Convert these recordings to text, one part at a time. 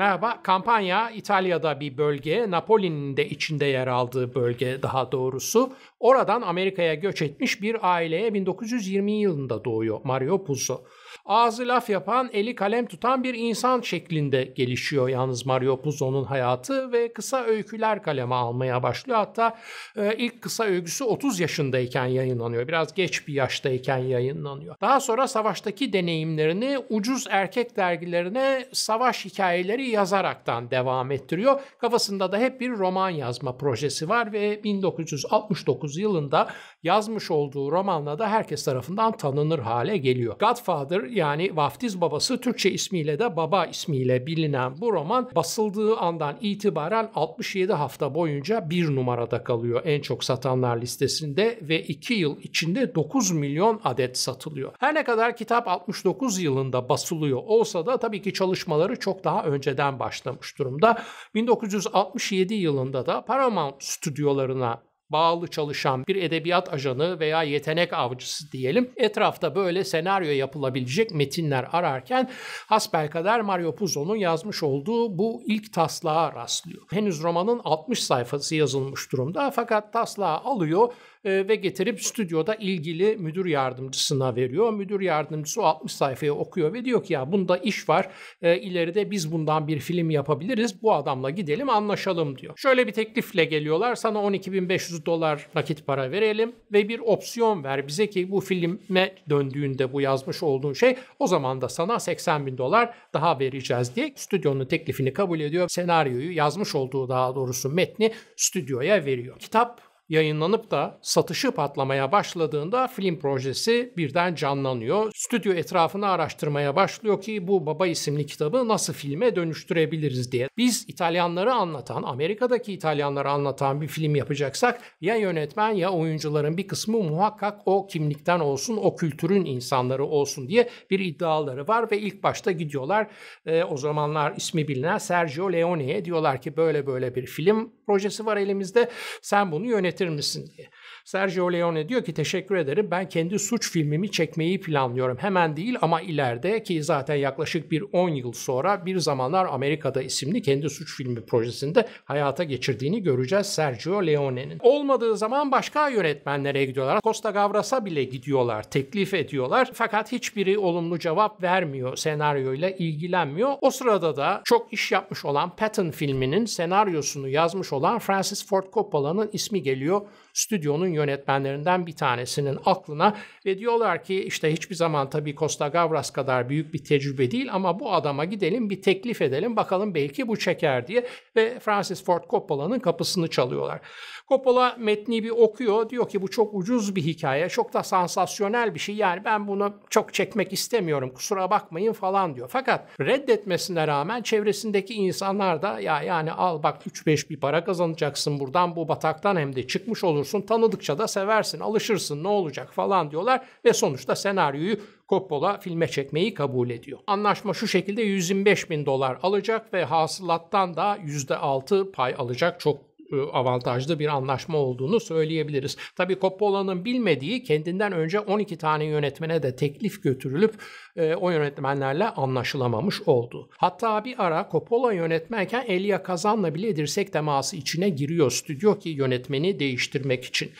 Merhaba, kampanya İtalya'da bir bölge, Napoli'nin de içinde yer aldığı bölge daha doğrusu. Oradan Amerika'ya göç etmiş bir aileye 1920 yılında doğuyor Mario Puzo. Ağzı laf yapan, eli kalem tutan bir insan şeklinde gelişiyor yalnız Mario Puzo'nun hayatı ve kısa öyküler kaleme almaya başlıyor. Hatta e, ilk kısa öyküsü 30 yaşındayken yayınlanıyor. Biraz geç bir yaştayken yayınlanıyor. Daha sonra savaştaki deneyimlerini ucuz erkek dergilerine savaş hikayeleri yazaraktan devam ettiriyor. Kafasında da hep bir roman yazma projesi var ve 1969 yılında yazmış olduğu romanla da herkes tarafından tanınır hale geliyor. Godfather yani Vaftiz Babası Türkçe ismiyle de Baba ismiyle bilinen bu roman basıldığı andan itibaren 67 hafta boyunca bir numarada kalıyor en çok satanlar listesinde ve 2 yıl içinde 9 milyon adet satılıyor. Her ne kadar kitap 69 yılında basılıyor olsa da tabii ki çalışmaları çok daha önceden başlamış durumda. 1967 yılında da Paramount stüdyolarına bağlı çalışan bir edebiyat ajanı veya yetenek avcısı diyelim etrafta böyle senaryo yapılabilecek metinler ararken hasbelkader Mario Puzo'nun yazmış olduğu bu ilk taslağa rastlıyor. Henüz romanın 60 sayfası yazılmış durumda fakat taslağı alıyor e, ve getirip stüdyoda ilgili müdür yardımcısına veriyor. Müdür yardımcısı o 60 sayfayı okuyor ve diyor ki ya bunda iş var. E, ileride biz bundan bir film yapabiliriz. Bu adamla gidelim anlaşalım diyor. Şöyle bir teklifle geliyorlar. Sana 12.500 dolar nakit para verelim ve bir opsiyon ver bize ki bu filme döndüğünde bu yazmış olduğun şey o zaman da sana 80 bin dolar daha vereceğiz diye stüdyonun teklifini kabul ediyor. Senaryoyu yazmış olduğu daha doğrusu metni stüdyoya veriyor. Kitap yayınlanıp da satışı patlamaya başladığında film projesi birden canlanıyor. Stüdyo etrafını araştırmaya başlıyor ki bu Baba isimli kitabı nasıl filme dönüştürebiliriz diye. Biz İtalyanları anlatan, Amerika'daki İtalyanları anlatan bir film yapacaksak ya yönetmen ya oyuncuların bir kısmı muhakkak o kimlikten olsun, o kültürün insanları olsun diye bir iddiaları var ve ilk başta gidiyorlar. E, o zamanlar ismi bilinen Sergio Leone'ye diyorlar ki böyle böyle bir film projesi var elimizde. Sen bunu yönetir misin diye. Sergio Leone diyor ki teşekkür ederim ben kendi suç filmimi çekmeyi planlıyorum. Hemen değil ama ileride ki zaten yaklaşık bir 10 yıl sonra bir zamanlar Amerika'da isimli kendi suç filmi projesinde hayata geçirdiğini göreceğiz Sergio Leone'nin. Olmadığı zaman başka yönetmenlere gidiyorlar. Costa Gavras'a bile gidiyorlar, teklif ediyorlar. Fakat hiçbiri olumlu cevap vermiyor, senaryoyla ilgilenmiyor. O sırada da çok iş yapmış olan Patton filminin senaryosunu yazmış olan Francis Ford Coppola'nın ismi geliyor stüdyonun yönetmenlerinden bir tanesinin aklına ve diyorlar ki işte hiçbir zaman tabii Costa Gavras kadar büyük bir tecrübe değil ama bu adama gidelim bir teklif edelim bakalım belki bu çeker diye ve Francis Ford Coppola'nın kapısını çalıyorlar. Coppola metni bir okuyor diyor ki bu çok ucuz bir hikaye çok da sansasyonel bir şey yani ben bunu çok çekmek istemiyorum kusura bakmayın falan diyor. Fakat reddetmesine rağmen çevresindeki insanlar da ya yani al bak 3-5 bir para kazanacaksın buradan bu bataktan hem de çıkmış olursun tanıdıkça da seversin alışırsın ne olacak falan diyorlar ve sonuçta senaryoyu Coppola filme çekmeyi kabul ediyor. Anlaşma şu şekilde 125 bin dolar alacak ve hasılattan da %6 pay alacak. Çok avantajlı bir anlaşma olduğunu söyleyebiliriz. Tabii Coppola'nın bilmediği kendinden önce 12 tane yönetmene de teklif götürülüp e, o yönetmenlerle anlaşılamamış oldu. Hatta bir ara Coppola yönetmenken Elia Kazan'la bile dirsek teması içine giriyor stüdyo ki yönetmeni değiştirmek için.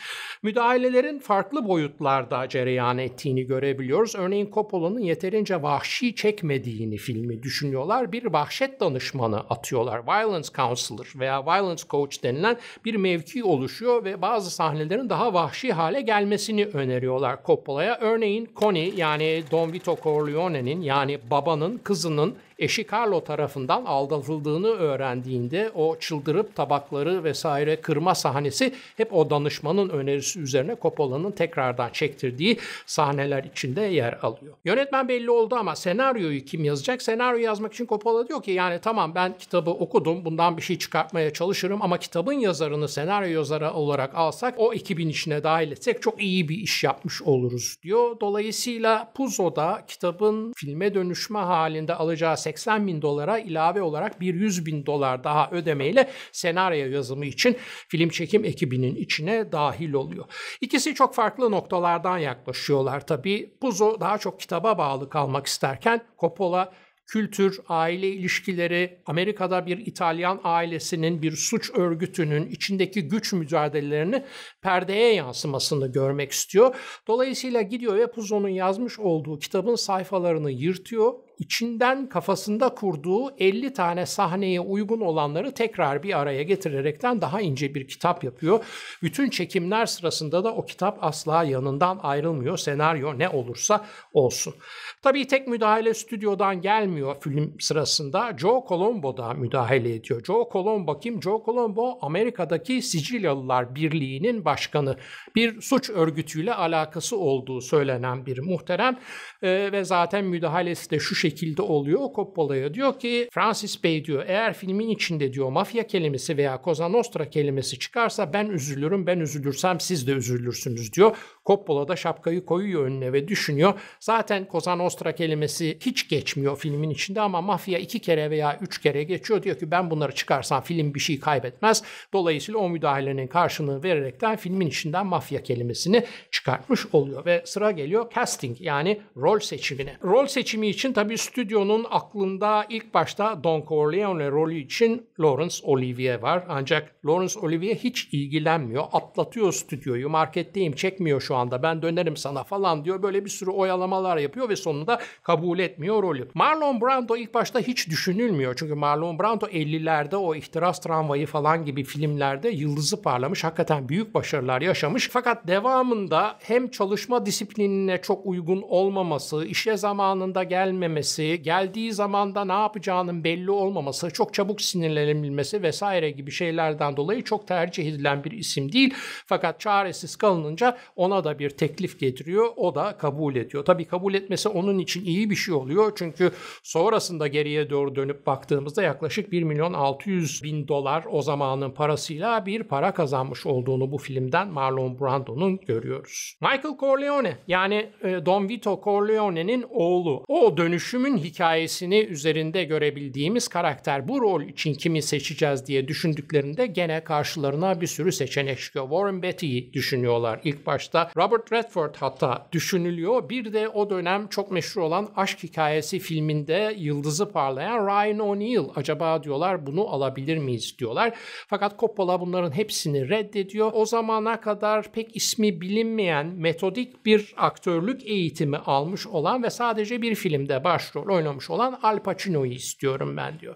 Müdahalelerin farklı boyutlarda cereyan ettiğini görebiliyoruz. Örneğin Coppola'nın yeterince vahşi çekmediğini filmi düşünüyorlar. Bir vahşet danışmanı atıyorlar. Violence Counselor veya Violence Coach denilen bir mevki oluşuyor ve bazı sahnelerin daha vahşi hale gelmesini öneriyorlar Coppola'ya. Örneğin Connie yani Don Vito Corleone'nin yani babanın kızının eşi Carlo tarafından aldatıldığını öğrendiğinde o çıldırıp tabakları vesaire kırma sahnesi hep o danışmanın önerisi üzerine Coppola'nın tekrardan çektirdiği sahneler içinde yer alıyor. Yönetmen belli oldu ama senaryoyu kim yazacak? Senaryo yazmak için Coppola diyor ki yani tamam ben kitabı okudum bundan bir şey çıkartmaya çalışırım ama kitabın yazarını senaryo yazarı olarak alsak o ekibin içine dahil etsek çok iyi bir iş yapmış oluruz diyor. Dolayısıyla Puzo'da kitabın filme dönüşme halinde alacağı 80 bin dolara ilave olarak bir 100 bin dolar daha ödemeyle senaryo yazımı için film çekim ekibinin içine dahil oluyor. İkisi çok farklı noktalardan yaklaşıyorlar tabii. Puzo daha çok kitaba bağlı kalmak isterken Coppola kültür, aile ilişkileri, Amerika'da bir İtalyan ailesinin, bir suç örgütünün içindeki güç mücadelelerini perdeye yansımasını görmek istiyor. Dolayısıyla gidiyor ve Puzo'nun yazmış olduğu kitabın sayfalarını yırtıyor içinden kafasında kurduğu 50 tane sahneye uygun olanları tekrar bir araya getirerekten daha ince bir kitap yapıyor. Bütün çekimler sırasında da o kitap asla yanından ayrılmıyor. Senaryo ne olursa olsun. Tabii tek müdahale stüdyodan gelmiyor film sırasında. Joe Colombo da müdahale ediyor. Joe Colombo kim? Joe Colombo Amerika'daki Sicilyalılar Birliği'nin başkanı. Bir suç örgütüyle alakası olduğu söylenen bir muhterem ee, ve zaten müdahalesi de şu şekilde oluyor. Coppola'ya diyor ki Francis Bey diyor eğer filmin içinde diyor mafya kelimesi veya Cosa Nostra kelimesi çıkarsa ben üzülürüm ben üzülürsem siz de üzülürsünüz diyor. Coppola da şapkayı koyuyor önüne ve düşünüyor. Zaten Cosa Nostra kelimesi hiç geçmiyor filmin içinde ama mafya iki kere veya üç kere geçiyor. Diyor ki ben bunları çıkarsam film bir şey kaybetmez. Dolayısıyla o müdahalenin karşılığını vererekten filmin içinden mafya kelimesini çıkartmış oluyor. Ve sıra geliyor casting yani rol seçimine. Rol seçimi için tabii stüdyonun aklında ilk başta Don Corleone rolü için Laurence Olivier var. Ancak Laurence Olivier hiç ilgilenmiyor. Atlatıyor stüdyoyu. Marketteyim çekmiyor şu anda ben dönerim sana falan diyor. Böyle bir sürü oyalamalar yapıyor ve sonunda kabul etmiyor rolü. Marlon Brando ilk başta hiç düşünülmüyor. Çünkü Marlon Brando 50'lerde o ihtiras tramvayı falan gibi filmlerde yıldızı parlamış. Hakikaten büyük başarılar yaşamış. Fakat devamında hem çalışma disiplinine çok uygun olmaması, işe zamanında gelmemesi, geldiği zamanda ne yapacağının belli olmaması, çok çabuk sinirlenebilmesi vesaire gibi şeylerden dolayı çok tercih edilen bir isim değil. Fakat çaresiz kalınınca ona da bir teklif getiriyor. O da kabul ediyor. Tabii kabul etmesi onun için iyi bir şey oluyor. Çünkü sonrasında geriye doğru dönüp baktığımızda yaklaşık 1 milyon 600 bin dolar o zamanın parasıyla bir para kazanmış olduğunu bu filmden Marlon Brando'nun görüyoruz. Michael Corleone yani e, Don Vito Corleone'nin oğlu. O dönüşümün hikayesini üzerinde görebildiğimiz karakter. Bu rol için kimi seçeceğiz diye düşündüklerinde gene karşılarına bir sürü seçenek çıkıyor. Warren Beatty'yi düşünüyorlar ilk başta. Robert Redford hatta düşünülüyor. Bir de o dönem çok meşhur olan Aşk Hikayesi filminde yıldızı parlayan Ryan O'Neal. Acaba diyorlar bunu alabilir miyiz diyorlar. Fakat Coppola bunların hepsini reddediyor. O zamana kadar pek ismi bilinmeyen metodik bir aktörlük eğitimi almış olan ve sadece bir filmde başrol oynamış olan Al Pacino'yu istiyorum ben diyor.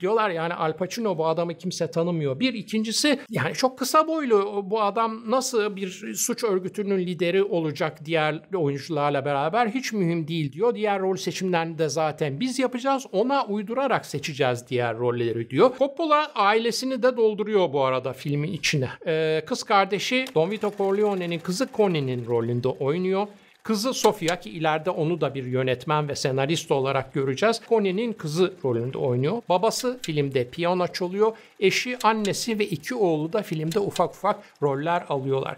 Diyorlar yani Al Pacino bu adamı kimse tanımıyor. Bir ikincisi yani çok kısa boylu bu adam nasıl bir suç örgütünün örgütünün lideri olacak diğer oyuncularla beraber hiç mühim değil diyor. Diğer rol seçimlerini de zaten biz yapacağız. Ona uydurarak seçeceğiz diğer rolleri diyor. Coppola ailesini de dolduruyor bu arada filmin içine. Ee, kız kardeşi Don Vito Corleone'nin kızı Connie'nin rolünde oynuyor. Kızı Sofia ki ileride onu da bir yönetmen ve senarist olarak göreceğiz. Connie'nin kızı rolünde oynuyor. Babası filmde piyano çalıyor. Eşi, annesi ve iki oğlu da filmde ufak ufak roller alıyorlar.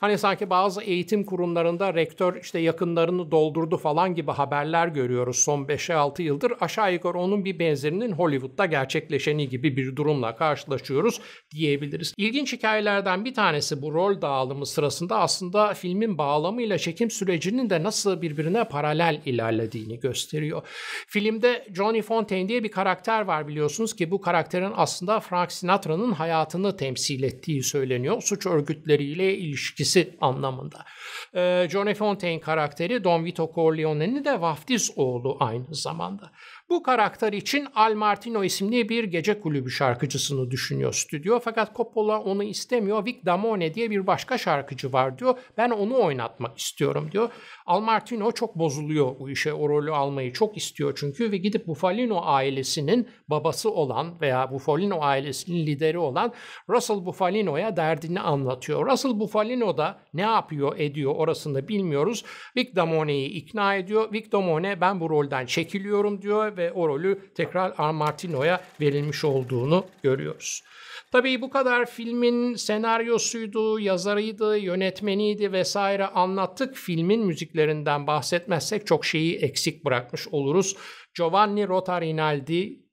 Hani sanki bazı eğitim kurumlarında rektör işte yakınlarını doldurdu falan gibi haberler görüyoruz son 5-6 yıldır. Aşağı yukarı onun bir benzerinin Hollywood'da gerçekleşeni gibi bir durumla karşılaşıyoruz diyebiliriz. İlginç hikayelerden bir tanesi bu rol dağılımı sırasında aslında filmin bağlamıyla çekim sürecinin de nasıl birbirine paralel ilerlediğini gösteriyor. Filmde Johnny Fontaine diye bir karakter var biliyorsunuz ki bu karakterin aslında Frank Sinatra'nın hayatını temsil ettiği söyleniyor. Suç örgütleriyle ilişkisi anlamında. Ee, Johnny Fontaine karakteri Don Vito Corleone'nin de vaftiz oğlu aynı zamanda. Bu karakter için Al Martino isimli bir gece kulübü şarkıcısını düşünüyor stüdyo. Fakat Coppola onu istemiyor. Vic Damone diye bir başka şarkıcı var diyor. Ben onu oynatmak istiyorum diyor. Al Martino çok bozuluyor bu işe. O rolü almayı çok istiyor çünkü ve gidip Bufalino ailesinin babası olan veya Bufalino ailesinin lideri olan Russell Bufalino'ya derdini anlatıyor. Russell Bufalino da ne yapıyor ediyor orasını bilmiyoruz. Vic Damone'yi ikna ediyor. Vic Damone ben bu rolden çekiliyorum diyor ve o rolü tekrar Al Martino'ya verilmiş olduğunu görüyoruz. Tabii bu kadar filmin senaryosuydu, yazarıydı, yönetmeniydi vesaire anlattık. Filmin müziklerinden bahsetmezsek çok şeyi eksik bırakmış oluruz. Giovanni Rotarinaldi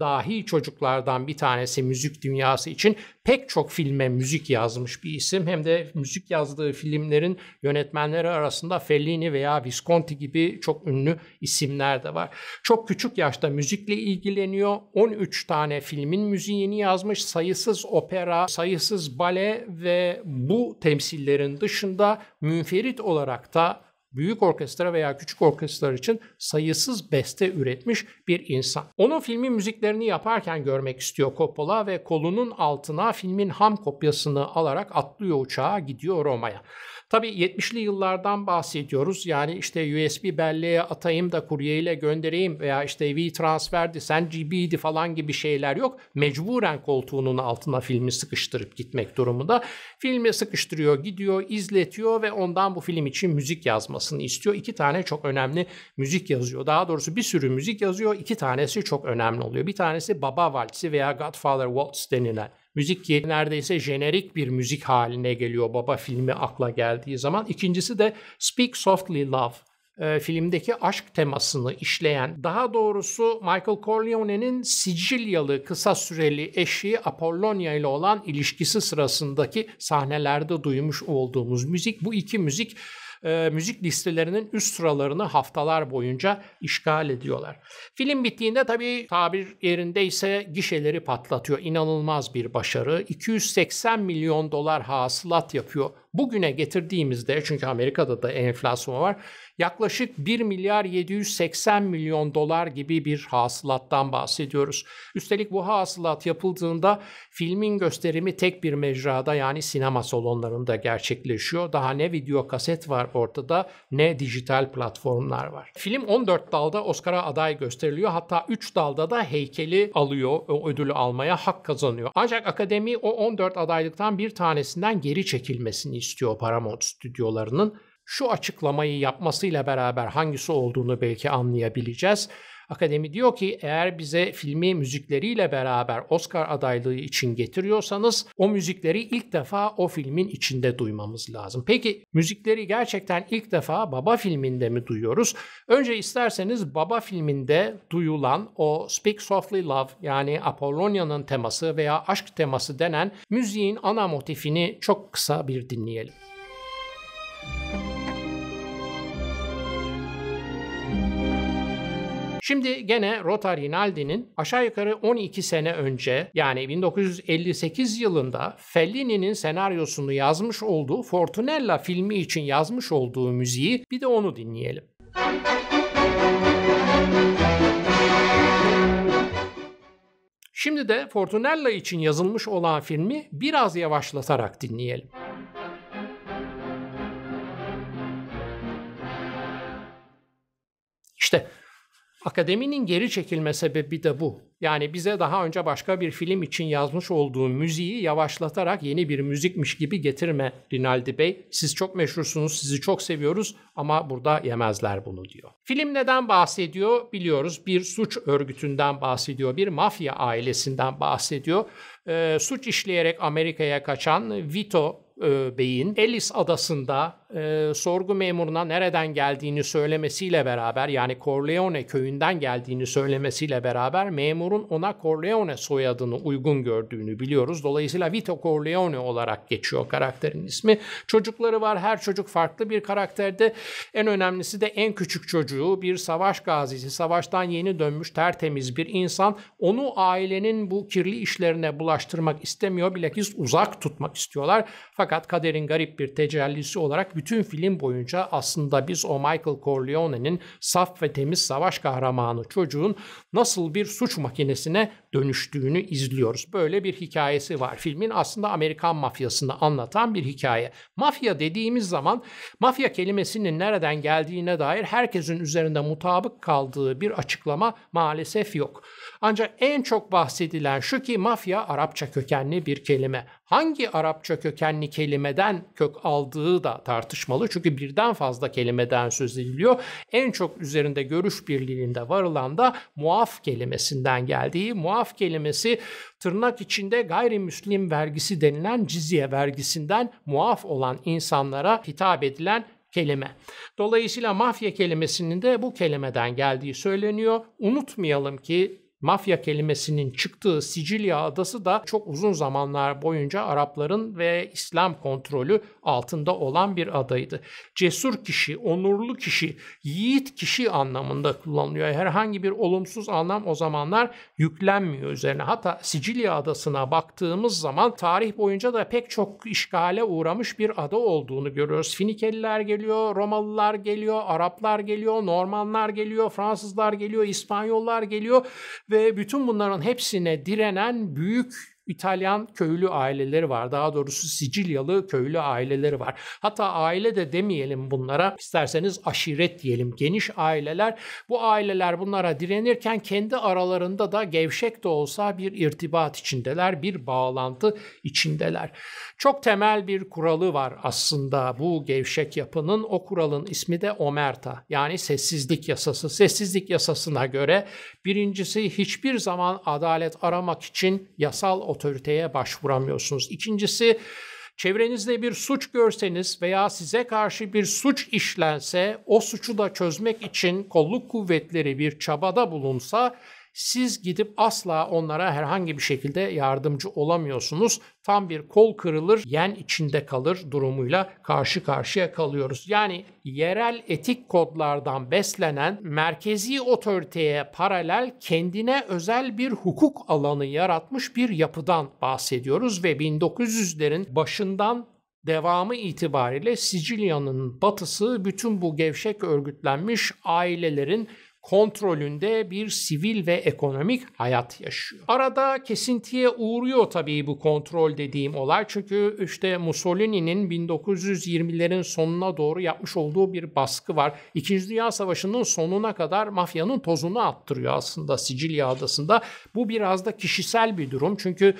dahi çocuklardan bir tanesi müzik dünyası için pek çok filme müzik yazmış bir isim. Hem de müzik yazdığı filmlerin yönetmenleri arasında Fellini veya Visconti gibi çok ünlü isimler de var. Çok küçük yaşta müzikle ilgileniyor. 13 tane filmin müziğini yazmış. Sayısız opera, sayısız bale ve bu temsillerin dışında münferit olarak da büyük orkestra veya küçük orkestralar için sayısız beste üretmiş bir insan. Onun filmin müziklerini yaparken görmek istiyor Coppola ve kolunun altına filmin ham kopyasını alarak atlıyor uçağa gidiyor Roma'ya. Tabii 70'li yıllardan bahsediyoruz. Yani işte USB belleğe atayım da kuryeyle göndereyim veya işte V-Transfer'di, SendGB'di falan gibi şeyler yok. Mecburen koltuğunun altına filmi sıkıştırıp gitmek durumunda. Filmi sıkıştırıyor, gidiyor, izletiyor ve ondan bu film için müzik yazmasını istiyor. İki tane çok önemli müzik yazıyor. Daha doğrusu bir sürü müzik yazıyor. İki tanesi çok önemli oluyor. Bir tanesi Baba Valsi veya Godfather Waltz denilen Müzik ki neredeyse jenerik bir müzik haline geliyor baba filmi akla geldiği zaman. İkincisi de Speak Softly Love e, filmdeki aşk temasını işleyen, daha doğrusu Michael Corleone'nin Sicilyalı kısa süreli eşi Apollonia ile olan ilişkisi sırasındaki sahnelerde duymuş olduğumuz müzik. Bu iki müzik e, müzik listelerinin üst sıralarını haftalar boyunca işgal ediyorlar. Film bittiğinde tabii tabir yerindeyse gişeleri patlatıyor. İnanılmaz bir başarı. 280 milyon dolar hasılat yapıyor. Bugüne getirdiğimizde çünkü Amerika'da da enflasyon var yaklaşık 1 milyar 780 milyon dolar gibi bir hasılattan bahsediyoruz. Üstelik bu hasılat yapıldığında filmin gösterimi tek bir mecrada yani sinema salonlarında gerçekleşiyor. Daha ne video kaset var ortada ne dijital platformlar var. Film 14 dalda Oscar'a aday gösteriliyor. Hatta 3 dalda da heykeli alıyor, o ödülü almaya hak kazanıyor. Ancak akademi o 14 adaylıktan bir tanesinden geri çekilmesini istiyor Paramount stüdyolarının şu açıklamayı yapmasıyla beraber hangisi olduğunu belki anlayabileceğiz. Akademi diyor ki eğer bize filmi müzikleriyle beraber Oscar adaylığı için getiriyorsanız o müzikleri ilk defa o filmin içinde duymamız lazım. Peki müzikleri gerçekten ilk defa Baba filminde mi duyuyoruz? Önce isterseniz Baba filminde duyulan o Speak Softly Love yani Apollonia'nın teması veya aşk teması denen müziğin ana motifini çok kısa bir dinleyelim. Şimdi gene Rota Rinaldi'nin aşağı yukarı 12 sene önce yani 1958 yılında Fellini'nin senaryosunu yazmış olduğu Fortunella filmi için yazmış olduğu müziği bir de onu dinleyelim. Şimdi de Fortunella için yazılmış olan filmi biraz yavaşlatarak dinleyelim. İşte Akademinin geri çekilme sebebi de bu. Yani bize daha önce başka bir film için yazmış olduğu müziği yavaşlatarak yeni bir müzikmiş gibi getirme Rinaldi Bey. Siz çok meşhursunuz, sizi çok seviyoruz ama burada yemezler bunu diyor. Film neden bahsediyor biliyoruz. Bir suç örgütünden bahsediyor, bir mafya ailesinden bahsediyor. Ee, suç işleyerek Amerika'ya kaçan Vito e, Bey'in Ellis adasında e, sorgu memuruna nereden geldiğini söylemesiyle beraber yani Corleone köyünden geldiğini söylemesiyle beraber memurun ona Corleone soyadını uygun gördüğünü biliyoruz. Dolayısıyla Vito Corleone olarak geçiyor karakterin ismi. Çocukları var. Her çocuk farklı bir karakterde. En önemlisi de en küçük çocuğu bir savaş gazisi. Savaştan yeni dönmüş tertemiz bir insan. Onu ailenin bu kirli işlerine bulaştırmak istemiyor. Bilakis uzak tutmak istiyorlar. Fakat kaderin garip bir tecellisi olarak bütün film boyunca aslında biz o Michael Corleone'nin saf ve temiz savaş kahramanı çocuğun nasıl bir suç makinesine dönüştüğünü izliyoruz. Böyle bir hikayesi var. Filmin aslında Amerikan mafyasını anlatan bir hikaye. Mafya dediğimiz zaman mafya kelimesinin nereden geldiğine dair herkesin üzerinde mutabık kaldığı bir açıklama maalesef yok. Ancak en çok bahsedilen şu ki mafya Arapça kökenli bir kelime. Hangi Arapça kökenli kelimeden kök aldığı da tartışmalı. Çünkü birden fazla kelimeden söz ediliyor. En çok üzerinde görüş birliğinde varılan da muaf kelimesinden geldiği. Muaf kelimesi tırnak içinde gayrimüslim vergisi denilen cizye vergisinden muaf olan insanlara hitap edilen kelime. Dolayısıyla mafya kelimesinin de bu kelimeden geldiği söyleniyor. Unutmayalım ki mafya kelimesinin çıktığı Sicilya adası da çok uzun zamanlar boyunca Arapların ve İslam kontrolü altında olan bir adaydı. Cesur kişi, onurlu kişi, yiğit kişi anlamında kullanılıyor. Herhangi bir olumsuz anlam o zamanlar yüklenmiyor üzerine. Hatta Sicilya adasına baktığımız zaman tarih boyunca da pek çok işgale uğramış bir ada olduğunu görüyoruz. Finikeliler geliyor, Romalılar geliyor, Araplar geliyor, Normanlar geliyor, Fransızlar geliyor, İspanyollar geliyor ve bütün bunların hepsine direnen büyük İtalyan köylü aileleri var. Daha doğrusu Sicilyalı köylü aileleri var. Hatta aile de demeyelim bunlara. İsterseniz aşiret diyelim. Geniş aileler. Bu aileler bunlara direnirken kendi aralarında da gevşek de olsa bir irtibat içindeler. Bir bağlantı içindeler. Çok temel bir kuralı var aslında bu gevşek yapının. O kuralın ismi de omerta. Yani sessizlik yasası. Sessizlik yasasına göre birincisi hiçbir zaman adalet aramak için yasal otoriteye başvuramıyorsunuz. İkincisi çevrenizde bir suç görseniz veya size karşı bir suç işlense o suçu da çözmek için kolluk kuvvetleri bir çabada bulunsa siz gidip asla onlara herhangi bir şekilde yardımcı olamıyorsunuz. Tam bir kol kırılır, yen içinde kalır durumuyla karşı karşıya kalıyoruz. Yani yerel etik kodlardan beslenen merkezi otoriteye paralel kendine özel bir hukuk alanı yaratmış bir yapıdan bahsediyoruz ve 1900'lerin başından devamı itibariyle Sicilya'nın batısı bütün bu gevşek örgütlenmiş ailelerin kontrolünde bir sivil ve ekonomik hayat yaşıyor. Arada kesintiye uğruyor tabii bu kontrol dediğim olay. Çünkü işte Mussolini'nin 1920'lerin sonuna doğru yapmış olduğu bir baskı var. İkinci Dünya Savaşı'nın sonuna kadar mafyanın tozunu attırıyor aslında Sicilya adasında. Bu biraz da kişisel bir durum. Çünkü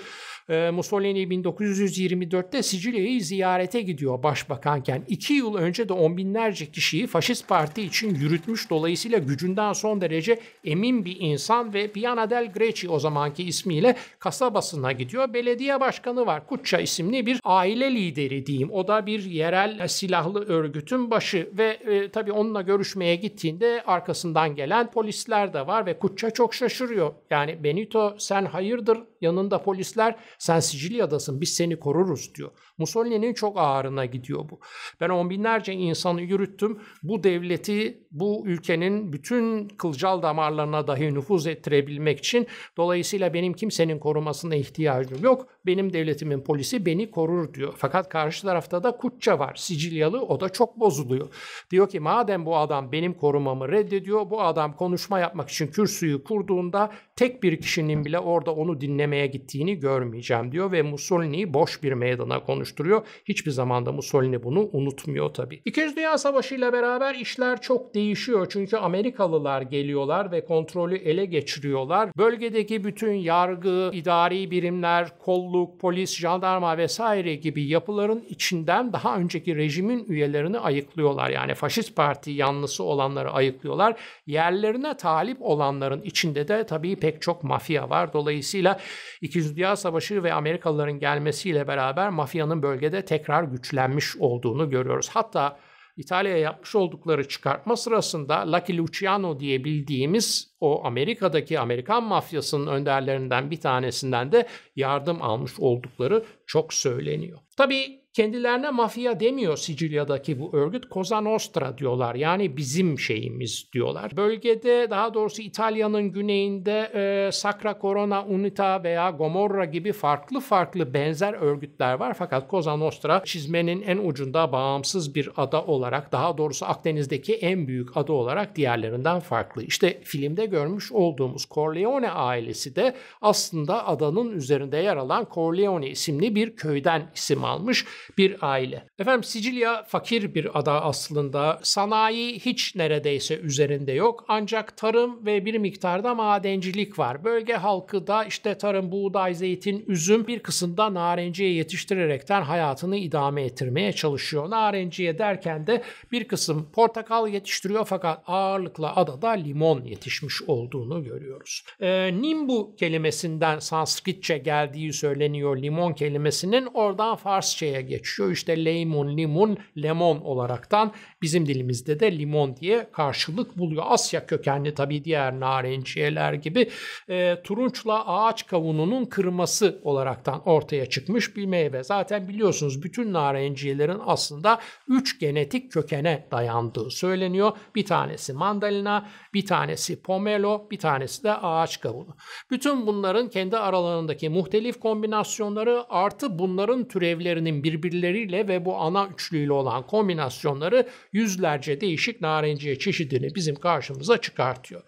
e, Mussolini 1924'te Sicilya'yı ziyarete gidiyor başbakanken. İki yıl önce de on binlerce kişiyi faşist parti için yürütmüş. Dolayısıyla gücünden son derece emin bir insan ve Piana del Greci o zamanki ismiyle kasabasına gidiyor. Belediye başkanı var. Kutça isimli bir aile lideri diyeyim. O da bir yerel silahlı örgütün başı ve e, tabii onunla görüşmeye gittiğinde arkasından gelen polisler de var ve Kutça çok şaşırıyor. Yani Benito sen hayırdır yanında polisler sen Sicilya'dasın biz seni koruruz diyor. Mussolini'nin çok ağırına gidiyor bu. Ben on binlerce insanı yürüttüm. Bu devleti bu ülkenin bütün kılcal damarlarına dahi nüfuz ettirebilmek için dolayısıyla benim kimsenin korumasına ihtiyacım yok. Benim devletimin polisi beni korur diyor. Fakat karşı tarafta da Kutça var. Sicilyalı o da çok bozuluyor. Diyor ki madem bu adam benim korumamı reddediyor bu adam konuşma yapmak için kürsüyü kurduğunda tek bir kişinin bile orada onu dinlemeye gittiğini görmeyeceğim diyor ve Mussolini'yi boş bir meydana konuşturuyor. Hiçbir zamanda Mussolini bunu unutmuyor tabii. İkinci Dünya Savaşı ile beraber işler çok değişiyor çünkü Amerikalılar geliyorlar ve kontrolü ele geçiriyorlar. Bölgedeki bütün yargı, idari birimler, kolluk, polis, jandarma vesaire gibi yapıların içinden daha önceki rejimin üyelerini ayıklıyorlar. Yani faşist parti yanlısı olanları ayıklıyorlar. Yerlerine talip olanların içinde de tabii pek çok mafya var. Dolayısıyla İkinci Dünya Savaşı ve Amerikalıların gelmesiyle beraber mafyanın bölgede tekrar güçlenmiş olduğunu görüyoruz. Hatta İtalya'ya yapmış oldukları çıkartma sırasında Lucky Luciano diye bildiğimiz o Amerika'daki Amerikan mafyasının önderlerinden bir tanesinden de yardım almış oldukları çok söyleniyor. Tabii Kendilerine mafya demiyor Sicilya'daki bu örgüt. Cosa Nostra diyorlar. Yani bizim şeyimiz diyorlar. Bölgede daha doğrusu İtalya'nın güneyinde e, Sacra Corona Unita veya Gomorra gibi farklı farklı benzer örgütler var. Fakat Cosa Nostra çizmenin en ucunda bağımsız bir ada olarak daha doğrusu Akdeniz'deki en büyük ada olarak diğerlerinden farklı. İşte filmde görmüş olduğumuz Corleone ailesi de aslında adanın üzerinde yer alan Corleone isimli bir köyden isim almış bir aile. Efendim Sicilya fakir bir ada aslında. Sanayi hiç neredeyse üzerinde yok. Ancak tarım ve bir miktarda madencilik var. Bölge halkı da işte tarım, buğday, zeytin, üzüm bir kısımda narenciye yetiştirerekten hayatını idame ettirmeye çalışıyor. Narenciye derken de bir kısım portakal yetiştiriyor fakat ağırlıkla adada limon yetişmiş olduğunu görüyoruz. E, nimbu kelimesinden Sanskritçe geldiği söyleniyor limon kelimesinin oradan Farsçaya geçiyor. İşte lemon, limon, lemon olaraktan bizim dilimizde de limon diye karşılık buluyor. Asya kökenli tabii diğer narenciyeler gibi e, turunçla ağaç kavununun kırması olaraktan ortaya çıkmış bir meyve. Zaten biliyorsunuz bütün narenciyelerin aslında 3 genetik kökene dayandığı söyleniyor. Bir tanesi mandalina, bir tanesi pomelo, bir tanesi de ağaç kavunu. Bütün bunların kendi aralarındaki muhtelif kombinasyonları artı bunların türevlerinin birbirleriyle ve bu ana üçlüyle olan kombinasyonları yüzlerce değişik narenciye çeşidini bizim karşımıza çıkartıyor.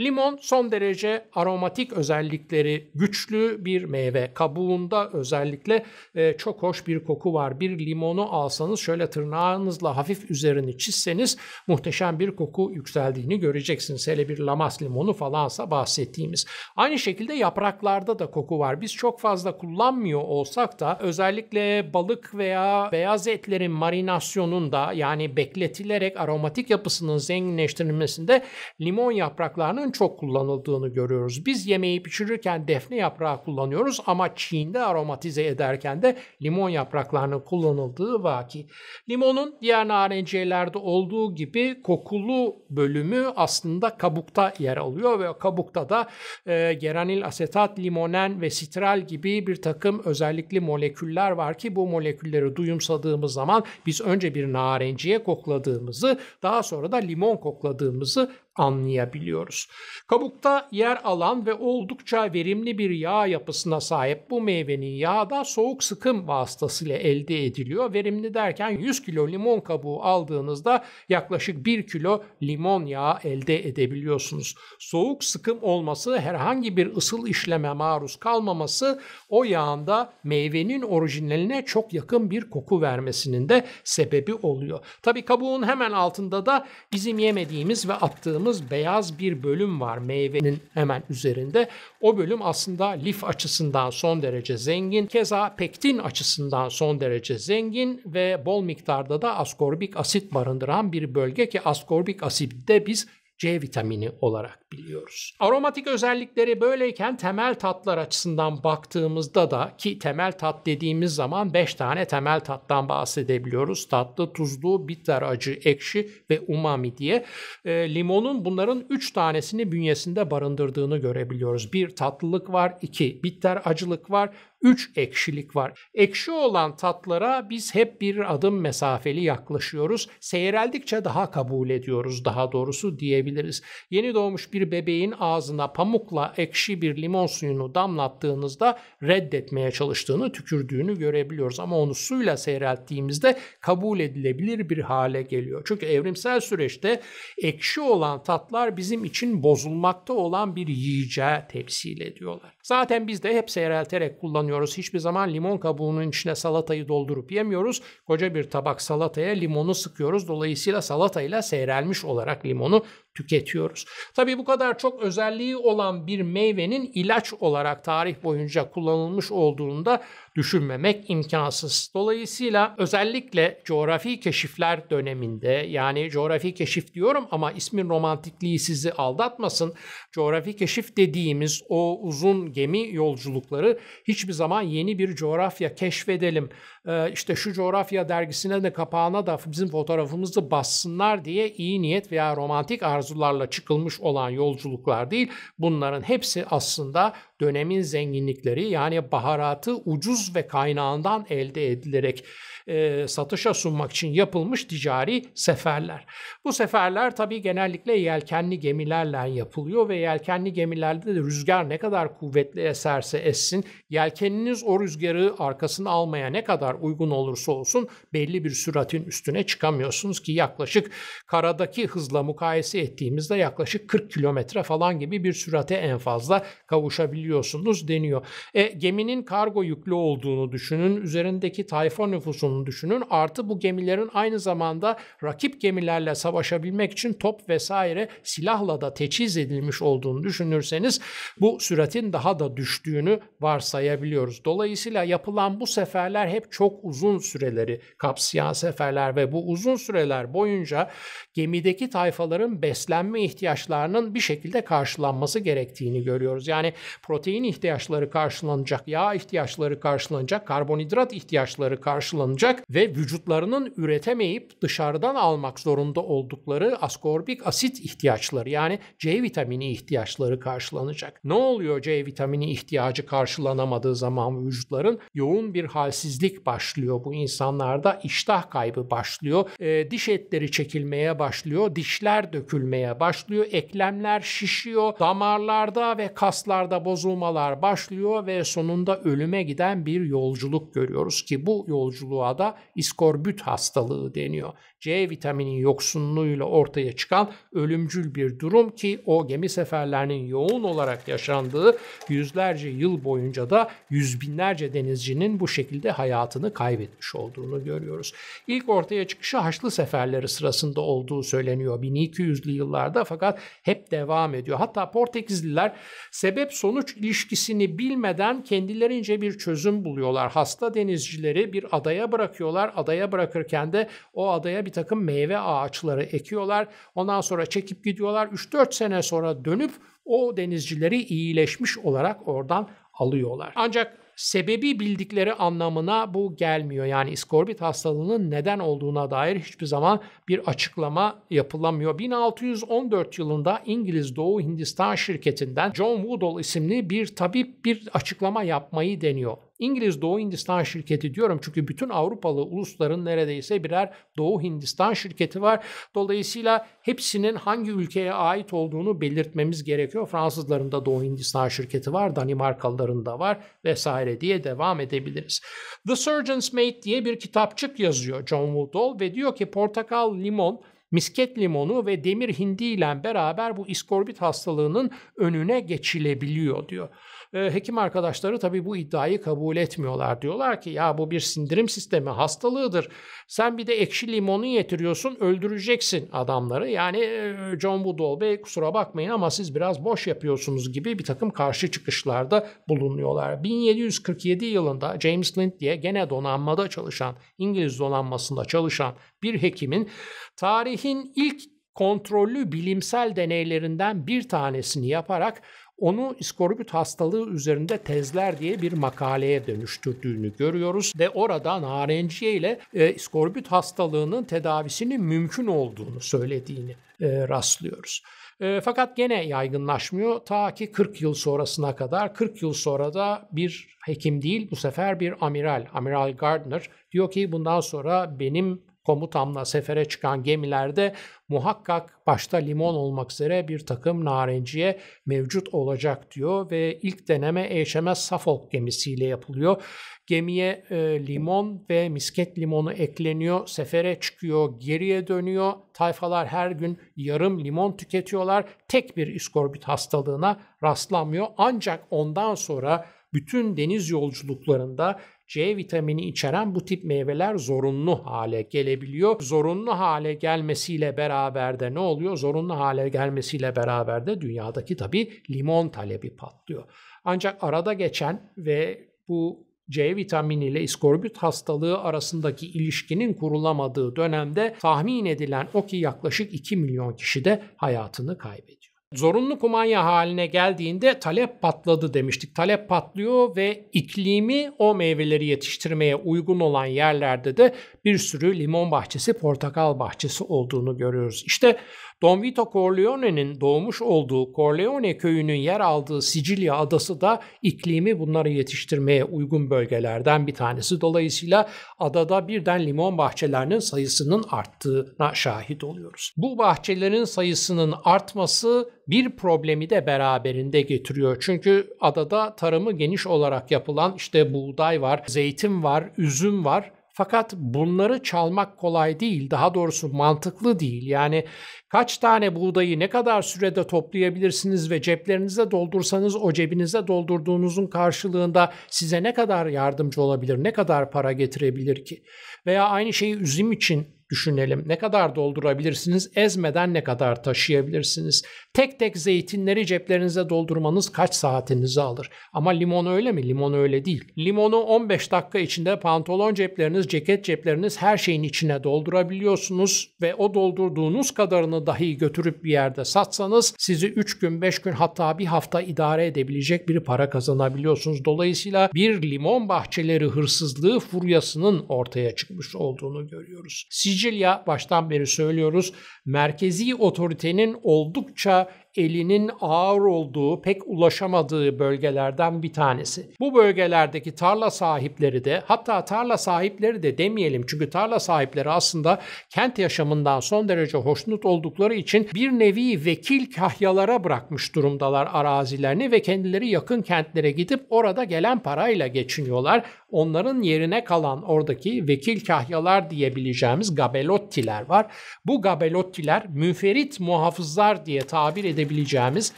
Limon son derece aromatik özellikleri güçlü bir meyve. Kabuğunda özellikle e, çok hoş bir koku var. Bir limonu alsanız şöyle tırnağınızla hafif üzerini çizseniz muhteşem bir koku yükseldiğini göreceksiniz. Hele bir lamas limonu falansa bahsettiğimiz. Aynı şekilde yapraklarda da koku var. Biz çok fazla kullanmıyor olsak da özellikle balık veya beyaz etlerin marinasyonunda yani bekletilerek aromatik yapısının zenginleştirilmesinde limon yapraklarının çok kullanıldığını görüyoruz. Biz yemeği pişirirken defne yaprağı kullanıyoruz ama Çin'de aromatize ederken de limon yapraklarının kullanıldığı vaki. Limonun diğer narenciyelerde olduğu gibi kokulu bölümü aslında kabukta yer alıyor ve kabukta da e, geranil asetat, limonen ve sitral gibi bir takım özellikli moleküller var ki bu molekülleri duyumsadığımız zaman biz önce bir narenciye kokladığımızı daha sonra da limon kokladığımızı anlayabiliyoruz. Kabukta yer alan ve oldukça verimli bir yağ yapısına sahip bu meyvenin yağı da soğuk sıkım vasıtasıyla elde ediliyor. Verimli derken 100 kilo limon kabuğu aldığınızda yaklaşık 1 kilo limon yağı elde edebiliyorsunuz. Soğuk sıkım olması herhangi bir ısıl işleme maruz kalmaması o yağında meyvenin orijinaline çok yakın bir koku vermesinin de sebebi oluyor. Tabi kabuğun hemen altında da bizim yemediğimiz ve attığımız baktığımız beyaz bir bölüm var meyvenin hemen üzerinde. O bölüm aslında lif açısından son derece zengin. Keza pektin açısından son derece zengin ve bol miktarda da askorbik asit barındıran bir bölge ki askorbik asit de biz C vitamini olarak biliyoruz. Aromatik özellikleri böyleyken temel tatlar açısından baktığımızda da ki temel tat dediğimiz zaman 5 tane temel tattan bahsedebiliyoruz. Tatlı, tuzlu, bitter, acı, ekşi ve umami diye. E, limonun bunların 3 tanesini bünyesinde barındırdığını görebiliyoruz. Bir tatlılık var, iki bitter acılık var, 3 ekşilik var. Ekşi olan tatlara biz hep bir adım mesafeli yaklaşıyoruz. Seyreldikçe daha kabul ediyoruz daha doğrusu diyebiliriz. Yeni doğmuş bir bebeğin ağzına pamukla ekşi bir limon suyunu damlattığınızda reddetmeye çalıştığını, tükürdüğünü görebiliyoruz. Ama onu suyla seyrelttiğimizde kabul edilebilir bir hale geliyor. Çünkü evrimsel süreçte ekşi olan tatlar bizim için bozulmakta olan bir yiyeceği temsil ediyorlar. Zaten biz de hep seyrelterek kullanıyoruz. Hiçbir zaman limon kabuğunun içine salatayı doldurup yemiyoruz. Koca bir tabak salataya limonu sıkıyoruz. Dolayısıyla salatayla seyrelmiş olarak limonu tüketiyoruz. Tabii bu kadar çok özelliği olan bir meyvenin ilaç olarak tarih boyunca kullanılmış olduğunda düşünmemek imkansız. Dolayısıyla özellikle coğrafi keşifler döneminde yani coğrafi keşif diyorum ama ismin romantikliği sizi aldatmasın. Coğrafi keşif dediğimiz o uzun gemi yolculukları hiçbir zaman yeni bir coğrafya keşfedelim. Ee, işte şu coğrafya dergisine de kapağına da bizim fotoğrafımızı bassınlar diye iyi niyet veya romantik arzularla çıkılmış olan yolculuklar değil. Bunların hepsi aslında dönemin zenginlikleri yani baharatı ucuz ve kaynağından elde edilerek e, satışa sunmak için yapılmış ticari seferler. Bu seferler tabii genellikle yelkenli gemilerle yapılıyor ve yelkenli gemilerde de rüzgar ne kadar kuvvetli eserse essin, yelkeniniz o rüzgarı arkasına almaya ne kadar uygun olursa olsun belli bir süratin üstüne çıkamıyorsunuz ki yaklaşık karadaki hızla mukayese ettiğimizde yaklaşık 40 kilometre falan gibi bir sürate en fazla kavuşabiliyorsunuz deniyor. E, geminin kargo yüklü olduğunu düşünün, üzerindeki tayfa nüfusunun olduğunu düşünün. Artı bu gemilerin aynı zamanda rakip gemilerle savaşabilmek için top vesaire silahla da teçhiz edilmiş olduğunu düşünürseniz bu süratin daha da düştüğünü varsayabiliyoruz. Dolayısıyla yapılan bu seferler hep çok uzun süreleri kapsayan seferler ve bu uzun süreler boyunca gemideki tayfaların beslenme ihtiyaçlarının bir şekilde karşılanması gerektiğini görüyoruz. Yani protein ihtiyaçları karşılanacak, yağ ihtiyaçları karşılanacak, karbonhidrat ihtiyaçları karşılanacak karşılanacak ve vücutlarının üretemeyip dışarıdan almak zorunda oldukları askorbik asit ihtiyaçları yani C vitamini ihtiyaçları karşılanacak. Ne oluyor C vitamini ihtiyacı karşılanamadığı zaman vücutların yoğun bir halsizlik başlıyor bu insanlarda iştah kaybı başlıyor. E, diş etleri çekilmeye başlıyor, dişler dökülmeye başlıyor, eklemler şişiyor, damarlarda ve kaslarda bozulmalar başlıyor ve sonunda ölüme giden bir yolculuk görüyoruz ki bu yolculuğa da iskorbüt hastalığı deniyor. C vitamini yoksunluğuyla ortaya çıkan ölümcül bir durum ki o gemi seferlerinin yoğun olarak yaşandığı yüzlerce yıl boyunca da yüz binlerce denizcinin bu şekilde hayatını kaybetmiş olduğunu görüyoruz. İlk ortaya çıkışı Haçlı seferleri sırasında olduğu söyleniyor 1200'lü yıllarda fakat hep devam ediyor. Hatta Portekizliler sebep sonuç ilişkisini bilmeden kendilerince bir çözüm buluyorlar. Hasta denizcileri bir adaya bırakıyorlar. Adaya bırakırken de o adaya bir takım meyve ağaçları ekiyorlar. Ondan sonra çekip gidiyorlar. 3-4 sene sonra dönüp o denizcileri iyileşmiş olarak oradan alıyorlar. Ancak sebebi bildikleri anlamına bu gelmiyor. Yani iskorbit hastalığının neden olduğuna dair hiçbir zaman bir açıklama yapılamıyor. 1614 yılında İngiliz Doğu Hindistan şirketinden John Woodall isimli bir tabip bir açıklama yapmayı deniyor. İngiliz Doğu Hindistan şirketi diyorum çünkü bütün Avrupalı ulusların neredeyse birer Doğu Hindistan şirketi var. Dolayısıyla hepsinin hangi ülkeye ait olduğunu belirtmemiz gerekiyor. Fransızların da Doğu Hindistan şirketi var, Danimarkalıların da var vesaire diye devam edebiliriz. The Surgeon's Mate diye bir kitapçık yazıyor John Woodall ve diyor ki portakal, limon, misket limonu ve demir hindi ile beraber bu iskorbit hastalığının önüne geçilebiliyor diyor. E, hekim arkadaşları tabii bu iddiayı kabul etmiyorlar. Diyorlar ki ya bu bir sindirim sistemi hastalığıdır. Sen bir de ekşi limonu getiriyorsun öldüreceksin adamları. Yani e, John Woodall Bey kusura bakmayın ama siz biraz boş yapıyorsunuz gibi bir takım karşı çıkışlarda bulunuyorlar. 1747 yılında James Lind diye gene donanmada çalışan, İngiliz donanmasında çalışan bir hekimin tarihin ilk kontrollü bilimsel deneylerinden bir tanesini yaparak onu iskorbüt hastalığı üzerinde tezler diye bir makaleye dönüştürdüğünü görüyoruz ve orada narenciye ile e, iskorbüt hastalığının tedavisinin mümkün olduğunu söylediğini e, rastlıyoruz. E, fakat gene yaygınlaşmıyor ta ki 40 yıl sonrasına kadar. 40 yıl sonra da bir hekim değil bu sefer bir amiral, Amiral Gardner diyor ki bundan sonra benim komutamla sefere çıkan gemilerde muhakkak başta limon olmak üzere bir takım narenciye mevcut olacak diyor ve ilk deneme HMS Suffolk gemisiyle yapılıyor. Gemiye e, limon ve misket limonu ekleniyor, sefere çıkıyor, geriye dönüyor. Tayfalar her gün yarım limon tüketiyorlar. Tek bir iskorbit hastalığına rastlanmıyor. Ancak ondan sonra bütün deniz yolculuklarında C vitamini içeren bu tip meyveler zorunlu hale gelebiliyor. Zorunlu hale gelmesiyle beraber de ne oluyor? Zorunlu hale gelmesiyle beraber de dünyadaki tabi limon talebi patlıyor. Ancak arada geçen ve bu C vitamini ile iskorbüt hastalığı arasındaki ilişkinin kurulamadığı dönemde tahmin edilen o ki yaklaşık 2 milyon kişi de hayatını kaybediyor. Zorunlu kumanya haline geldiğinde talep patladı demiştik. Talep patlıyor ve iklimi o meyveleri yetiştirmeye uygun olan yerlerde de bir sürü limon bahçesi, portakal bahçesi olduğunu görüyoruz. İşte Don Vito Corleone'nin doğmuş olduğu Corleone köyünün yer aldığı Sicilya adası da iklimi bunları yetiştirmeye uygun bölgelerden bir tanesi. Dolayısıyla adada birden limon bahçelerinin sayısının arttığına şahit oluyoruz. Bu bahçelerin sayısının artması bir problemi de beraberinde getiriyor. Çünkü adada tarımı geniş olarak yapılan işte buğday var, zeytin var, üzüm var fakat bunları çalmak kolay değil. Daha doğrusu mantıklı değil. Yani kaç tane buğdayı ne kadar sürede toplayabilirsiniz ve ceplerinize doldursanız o cebinize doldurduğunuzun karşılığında size ne kadar yardımcı olabilir, ne kadar para getirebilir ki? Veya aynı şeyi üzüm için düşünelim. Ne kadar doldurabilirsiniz? Ezmeden ne kadar taşıyabilirsiniz? Tek tek zeytinleri ceplerinize doldurmanız kaç saatinizi alır? Ama limon öyle mi? Limon öyle değil. Limonu 15 dakika içinde pantolon cepleriniz, ceket cepleriniz her şeyin içine doldurabiliyorsunuz ve o doldurduğunuz kadarını dahi götürüp bir yerde satsanız sizi 3 gün, 5 gün hatta bir hafta idare edebilecek bir para kazanabiliyorsunuz. Dolayısıyla bir limon bahçeleri hırsızlığı furyasının ortaya çıkmış olduğunu görüyoruz. Sicilya baştan beri söylüyoruz merkezi otoritenin oldukça elinin ağır olduğu, pek ulaşamadığı bölgelerden bir tanesi. Bu bölgelerdeki tarla sahipleri de hatta tarla sahipleri de demeyelim çünkü tarla sahipleri aslında kent yaşamından son derece hoşnut oldukları için bir nevi vekil kahyalara bırakmış durumdalar arazilerini ve kendileri yakın kentlere gidip orada gelen parayla geçiniyorlar. Onların yerine kalan oradaki vekil kahyalar diyebileceğimiz gabelottiler var. Bu gabelottiler müferit muhafızlar diye tabir edebiliriz edebileceğimiz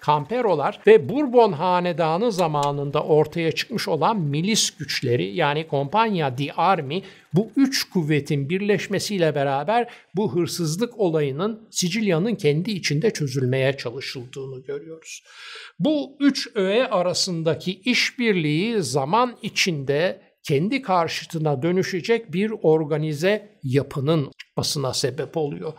Kamperolar ve Bourbon hanedanı zamanında ortaya çıkmış olan milis güçleri yani Compagnia di Armi bu üç kuvvetin birleşmesiyle beraber bu hırsızlık olayının Sicilya'nın kendi içinde çözülmeye çalışıldığını görüyoruz. Bu üç öğe arasındaki işbirliği zaman içinde kendi karşıtına dönüşecek bir organize yapının çıkmasına sebep oluyor.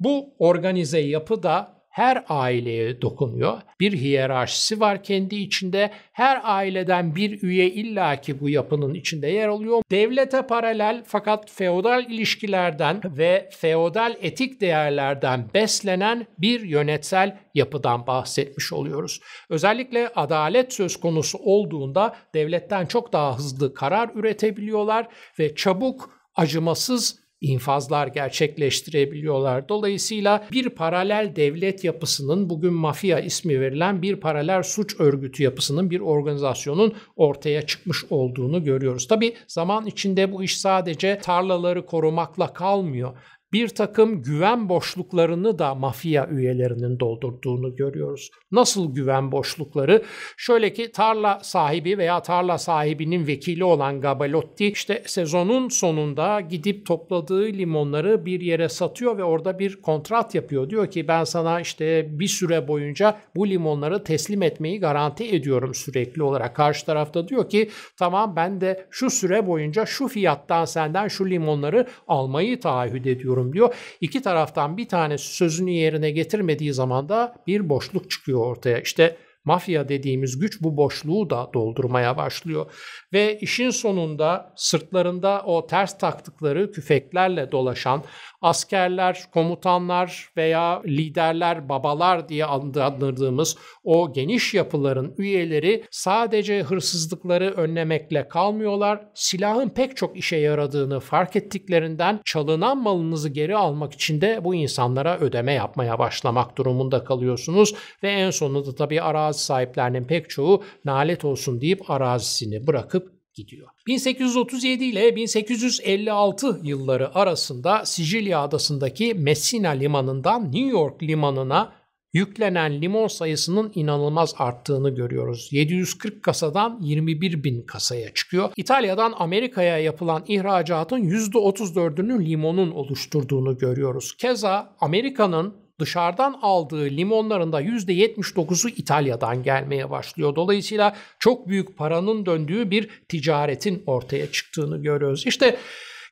Bu organize yapı da her aileye dokunuyor. Bir hiyerarşisi var kendi içinde. Her aileden bir üye illaki bu yapının içinde yer alıyor. Devlete paralel fakat feodal ilişkilerden ve feodal etik değerlerden beslenen bir yönetsel yapıdan bahsetmiş oluyoruz. Özellikle adalet söz konusu olduğunda devletten çok daha hızlı karar üretebiliyorlar ve çabuk acımasız infazlar gerçekleştirebiliyorlar. Dolayısıyla bir paralel devlet yapısının bugün mafya ismi verilen bir paralel suç örgütü yapısının bir organizasyonun ortaya çıkmış olduğunu görüyoruz. Tabi zaman içinde bu iş sadece tarlaları korumakla kalmıyor bir takım güven boşluklarını da mafya üyelerinin doldurduğunu görüyoruz. Nasıl güven boşlukları? Şöyle ki tarla sahibi veya tarla sahibinin vekili olan Gabalotti işte sezonun sonunda gidip topladığı limonları bir yere satıyor ve orada bir kontrat yapıyor. Diyor ki ben sana işte bir süre boyunca bu limonları teslim etmeyi garanti ediyorum sürekli olarak. Karşı tarafta diyor ki tamam ben de şu süre boyunca şu fiyattan senden şu limonları almayı taahhüt ediyorum yapıyorum diyor. İki taraftan bir tanesi sözünü yerine getirmediği zaman da bir boşluk çıkıyor ortaya. İşte mafya dediğimiz güç bu boşluğu da doldurmaya başlıyor. Ve işin sonunda sırtlarında o ters taktıkları küfeklerle dolaşan askerler, komutanlar veya liderler, babalar diye adlandırdığımız o geniş yapıların üyeleri sadece hırsızlıkları önlemekle kalmıyorlar. Silahın pek çok işe yaradığını fark ettiklerinden çalınan malınızı geri almak için de bu insanlara ödeme yapmaya başlamak durumunda kalıyorsunuz ve en sonunda tabii arazi sahiplerinin pek çoğu nalet olsun deyip arazisini bırakıp gidiyor. 1837 ile 1856 yılları arasında Sicilya adasındaki Messina limanından New York limanına yüklenen limon sayısının inanılmaz arttığını görüyoruz. 740 kasadan 21 bin kasaya çıkıyor. İtalya'dan Amerika'ya yapılan ihracatın %34'ünü limonun oluşturduğunu görüyoruz. Keza Amerika'nın dışarıdan aldığı limonların da %79'u İtalya'dan gelmeye başlıyor. Dolayısıyla çok büyük paranın döndüğü bir ticaretin ortaya çıktığını görüyoruz. İşte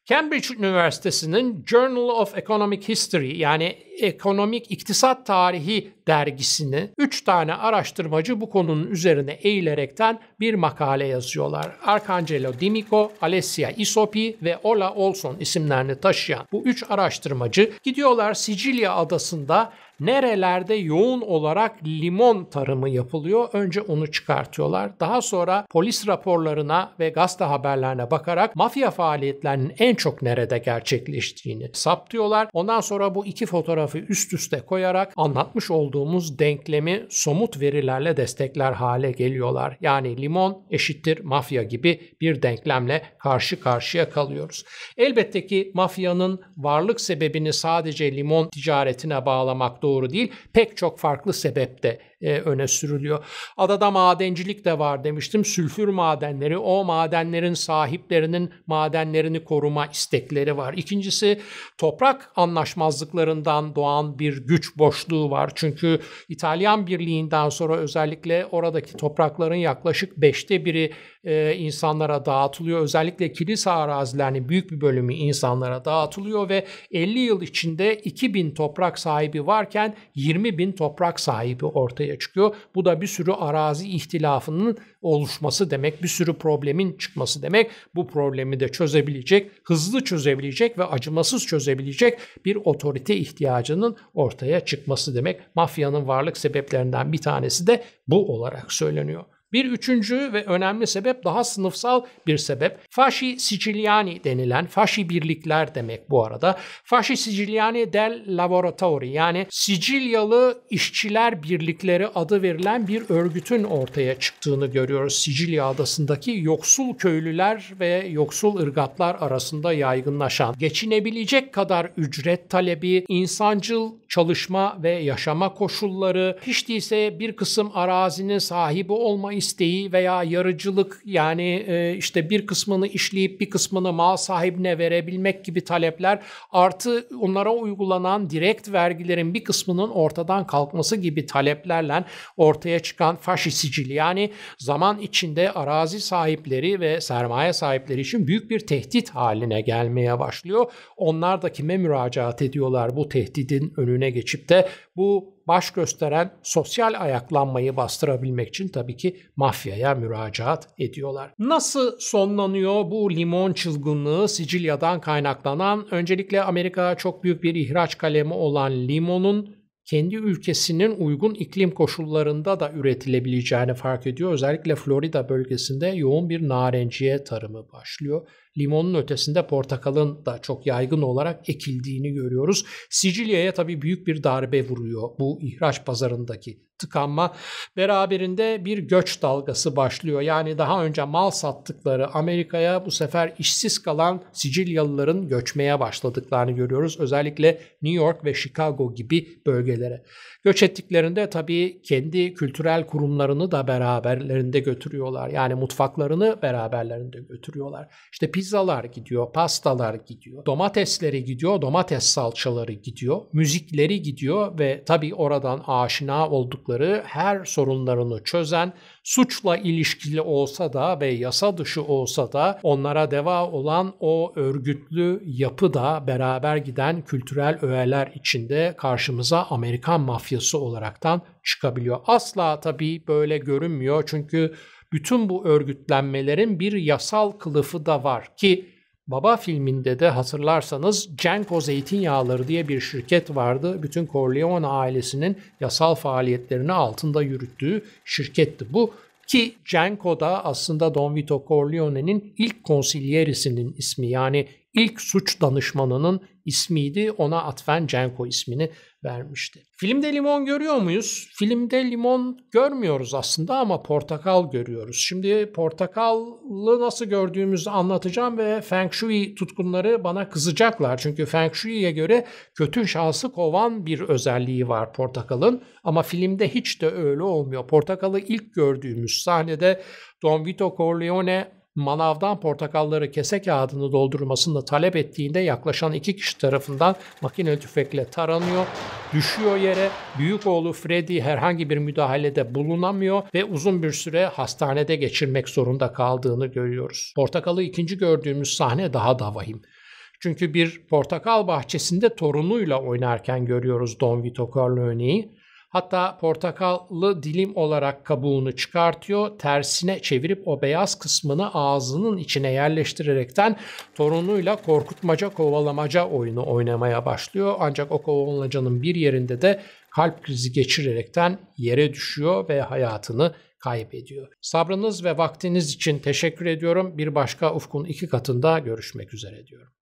Cambridge Üniversitesi'nin Journal of Economic History yani Ekonomik İktisat Tarihi dergisini 3 tane araştırmacı bu konunun üzerine eğilerekten bir makale yazıyorlar. Arcangelo Dimico, Alessia Isopi ve Ola Olson isimlerini taşıyan bu üç araştırmacı gidiyorlar Sicilya adasında nerelerde yoğun olarak limon tarımı yapılıyor önce onu çıkartıyorlar. Daha sonra polis raporlarına ve gazete haberlerine bakarak mafya faaliyetlerinin en çok nerede gerçekleştiğini saptıyorlar. Ondan sonra bu iki fotoğrafı üst üste koyarak anlatmış olduğumuz denklemi somut verilerle destekler hale geliyorlar. Yani limon eşittir mafya gibi bir denklemle karşı karşıya kalıyoruz. Elbette ki mafyanın varlık sebebini sadece limon ticaretine bağlamak doğru değil. Pek çok farklı sebep de e, öne sürülüyor. Adada madencilik de var demiştim. Sülfür madenleri, o madenlerin sahiplerinin madenlerini koruma istekleri var. İkincisi toprak anlaşmazlıklarından doğan bir güç boşluğu var. Çünkü İtalyan Birliği'nden sonra özellikle oradaki toprakların yaklaşık beşte biri e, insanlara dağıtılıyor. Özellikle kilise arazilerinin büyük bir bölümü insanlara dağıtılıyor ve 50 yıl içinde 2000 toprak sahibi varken 20 bin toprak sahibi ortaya çıkıyor. Bu da bir sürü arazi ihtilafının oluşması demek, bir sürü problemin çıkması demek. Bu problemi de çözebilecek, hızlı çözebilecek ve acımasız çözebilecek bir otorite ihtiyacının ortaya çıkması demek. Mafyanın varlık sebeplerinden bir tanesi de bu olarak söyleniyor. Bir üçüncü ve önemli sebep daha sınıfsal bir sebep. Fasci Siciliani denilen Fasci birlikler demek bu arada. Fasci Siciliani del Lavoratori yani Sicilyalı işçiler birlikleri adı verilen bir örgütün ortaya çıktığını görüyoruz. Sicilya adasındaki yoksul köylüler ve yoksul ırgatlar arasında yaygınlaşan, geçinebilecek kadar ücret talebi, insancıl çalışma ve yaşama koşulları, hiç değilse bir kısım arazinin sahibi olma isteği veya yarıcılık yani e, işte bir kısmını işleyip bir kısmını mal sahibine verebilmek gibi talepler artı onlara uygulanan direkt vergilerin bir kısmının ortadan kalkması gibi taleplerle ortaya çıkan faşi sicil yani zaman içinde arazi sahipleri ve sermaye sahipleri için büyük bir tehdit haline gelmeye başlıyor. Onlar da kime müracaat ediyorlar bu tehdidin önüne geçip de bu baş gösteren sosyal ayaklanmayı bastırabilmek için tabii ki mafyaya müracaat ediyorlar. Nasıl sonlanıyor bu limon çılgınlığı Sicilya'dan kaynaklanan? Öncelikle Amerika çok büyük bir ihraç kalemi olan limonun kendi ülkesinin uygun iklim koşullarında da üretilebileceğini fark ediyor. Özellikle Florida bölgesinde yoğun bir narenciye tarımı başlıyor. Limonun ötesinde portakalın da çok yaygın olarak ekildiğini görüyoruz. Sicilya'ya tabii büyük bir darbe vuruyor bu ihraç pazarındaki tıkanma beraberinde bir göç dalgası başlıyor. Yani daha önce mal sattıkları Amerika'ya bu sefer işsiz kalan Sicilyalıların göçmeye başladıklarını görüyoruz. Özellikle New York ve Chicago gibi bölgelere. Göç ettiklerinde tabii kendi kültürel kurumlarını da beraberlerinde götürüyorlar. Yani mutfaklarını beraberlerinde götürüyorlar. İşte pizzalar gidiyor, pastalar gidiyor, domatesleri gidiyor, domates salçaları gidiyor, müzikleri gidiyor ve tabii oradan aşina oldukları her sorunlarını çözen, suçla ilişkili olsa da ve yasa dışı olsa da onlara deva olan o örgütlü yapı da beraber giden kültürel öğeler içinde karşımıza Amerikan mafyası olaraktan çıkabiliyor. Asla tabii böyle görünmüyor çünkü bütün bu örgütlenmelerin bir yasal kılıfı da var ki Baba filminde de hatırlarsanız Cenko Zeytinyağları diye bir şirket vardı. Bütün Corleone ailesinin yasal faaliyetlerini altında yürüttüğü şirketti bu. Ki Cenko da aslında Don Vito Corleone'nin ilk konsilyerisinin ismi yani ilk suç danışmanının ismiydi. Ona atfen Cenko ismini vermişti. Filmde limon görüyor muyuz? Filmde limon görmüyoruz aslında ama portakal görüyoruz. Şimdi portakalı nasıl gördüğümüzü anlatacağım ve Feng Shui tutkunları bana kızacaklar. Çünkü Feng Shui'ye göre kötü şansı kovan bir özelliği var portakalın. Ama filmde hiç de öyle olmuyor. Portakalı ilk gördüğümüz sahnede Don Vito Corleone manavdan portakalları kese kağıdını doldurmasını talep ettiğinde yaklaşan iki kişi tarafından makineli tüfekle taranıyor, düşüyor yere. Büyük oğlu Freddy herhangi bir müdahalede bulunamıyor ve uzun bir süre hastanede geçirmek zorunda kaldığını görüyoruz. Portakalı ikinci gördüğümüz sahne daha da vahim. Çünkü bir portakal bahçesinde torunuyla oynarken görüyoruz Don Vito Corleone'yi. Hatta portakallı dilim olarak kabuğunu çıkartıyor, tersine çevirip o beyaz kısmını ağzının içine yerleştirerekten torunuyla korkutmaca kovalamaca oyunu oynamaya başlıyor. Ancak o kovalamacanın bir yerinde de kalp krizi geçirerekten yere düşüyor ve hayatını kaybediyor. Sabrınız ve vaktiniz için teşekkür ediyorum. Bir başka Ufkun iki katında görüşmek üzere diyorum.